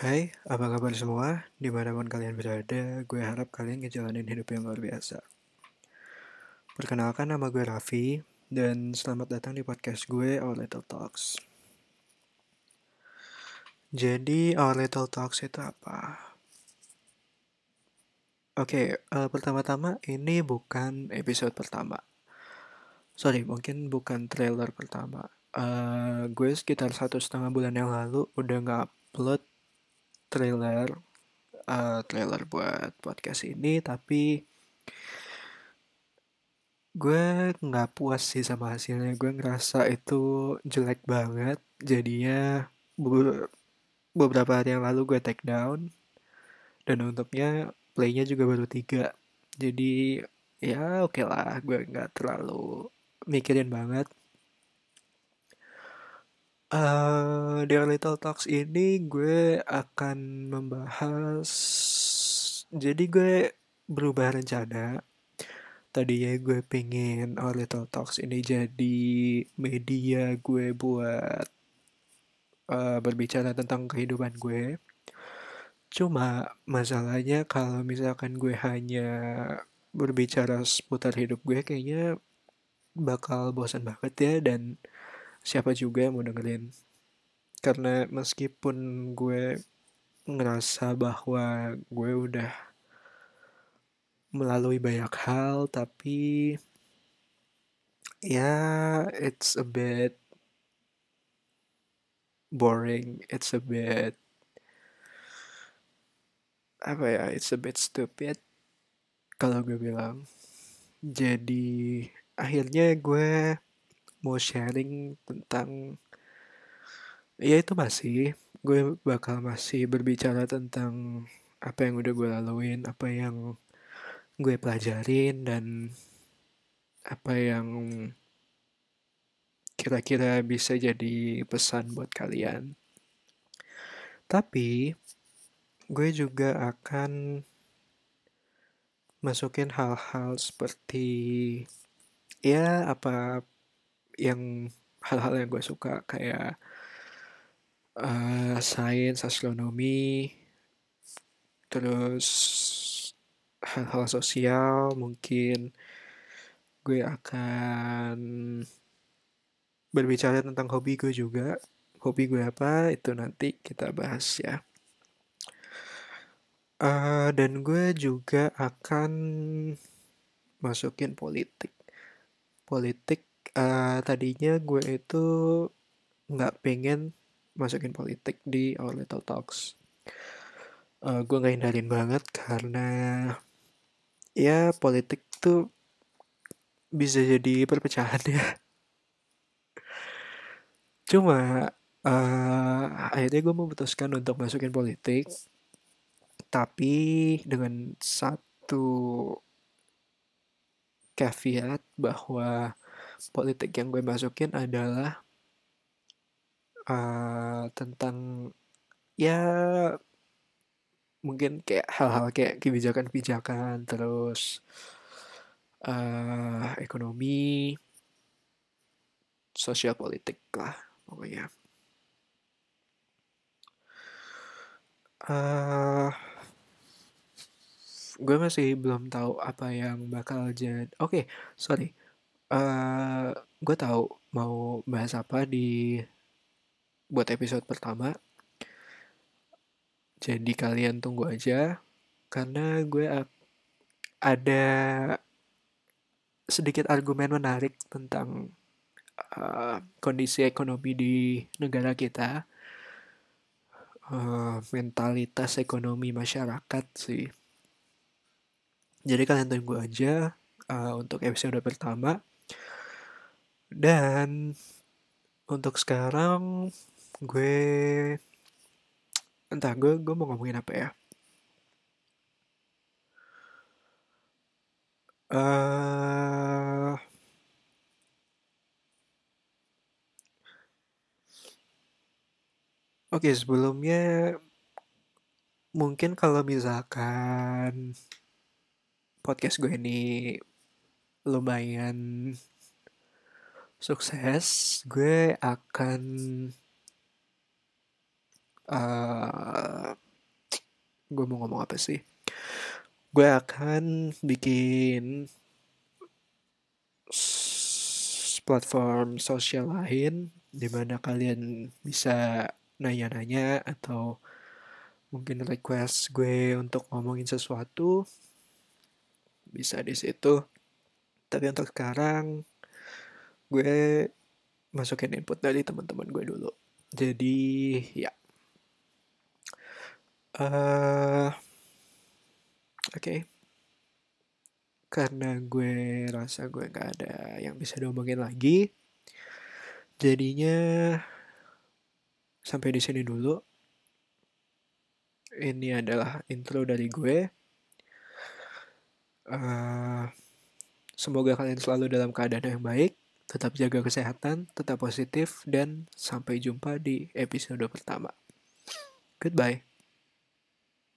Hai, apa kabar semua? Di mana pun kalian berada, gue harap kalian ngejalanin hidup yang luar biasa. Perkenalkan nama gue Raffi, dan selamat datang di podcast gue, Our Little Talks. Jadi, Our Little Talks itu apa? Oke, uh, pertama-tama ini bukan episode pertama. Sorry, mungkin bukan trailer pertama. Uh, gue sekitar satu setengah bulan yang lalu udah nggak upload trailer uh, trailer buat podcast ini tapi gue nggak puas sih sama hasilnya. Gue ngerasa itu jelek banget. Jadinya beberapa hari yang lalu gue take down. Dan untuknya playnya juga baru tiga. Jadi ya oke okay lah gue nggak terlalu mikirin banget Uh, di Little Talks ini gue akan membahas jadi gue berubah rencana. Tadinya gue pengen Our Little Talks ini jadi media gue buat uh, berbicara tentang kehidupan gue. Cuma masalahnya kalau misalkan gue hanya berbicara seputar hidup gue kayaknya bakal bosan banget ya dan siapa juga yang mau dengerin. Karena meskipun gue ngerasa bahwa gue udah melalui banyak hal tapi ya it's a bit boring. It's a bit apa ya it's a bit stupid kalau gue bilang. Jadi akhirnya gue mau sharing tentang ya itu masih gue bakal masih berbicara tentang apa yang udah gue laluin apa yang gue pelajarin dan apa yang kira-kira bisa jadi pesan buat kalian. Tapi gue juga akan masukin hal-hal seperti ya apa yang hal-hal yang gue suka kayak uh, sains, astronomi, terus hal-hal sosial mungkin gue akan berbicara tentang hobi gue juga. Hobi gue apa itu nanti kita bahas ya. Uh, dan gue juga akan masukin politik. Politik uh, tadinya gue itu nggak pengen masukin politik di Our Little Talks. Uh, gue nggak hindarin banget karena ya politik tuh bisa jadi perpecahan ya. Cuma uh, akhirnya gue memutuskan untuk masukin politik, tapi dengan satu caveat bahwa politik yang gue masukin adalah uh, tentang ya mungkin kayak hal-hal kayak kebijakan-kebijakan terus uh, ekonomi sosial politik lah pokoknya. Uh, gue masih belum tahu apa yang bakal jadi oke okay, sorry uh, gue tahu mau bahas apa di buat episode pertama. Jadi kalian tunggu aja karena gue ada sedikit argumen menarik tentang uh, kondisi ekonomi di negara kita, uh, mentalitas ekonomi masyarakat sih. Jadi kalian tunggu aja uh, untuk episode pertama. Dan untuk sekarang gue entah gue gue mau ngomongin apa ya. Uh, Oke, okay, sebelumnya mungkin kalau misalkan podcast gue ini lumayan sukses, gue akan uh, gue mau ngomong apa sih? Gue akan bikin platform sosial lain di mana kalian bisa nanya-nanya atau mungkin request gue untuk ngomongin sesuatu. Bisa di situ. Tapi untuk sekarang gue masukin input dari teman-teman gue dulu. Jadi ya. Uh, oke. Okay. karena gue rasa gue gak ada yang bisa diomongin lagi jadinya sampai di sini dulu. Ini adalah intro dari gue. Uh, semoga kalian selalu dalam keadaan yang baik tetap jaga kesehatan, tetap positif, dan sampai jumpa di episode pertama. Goodbye.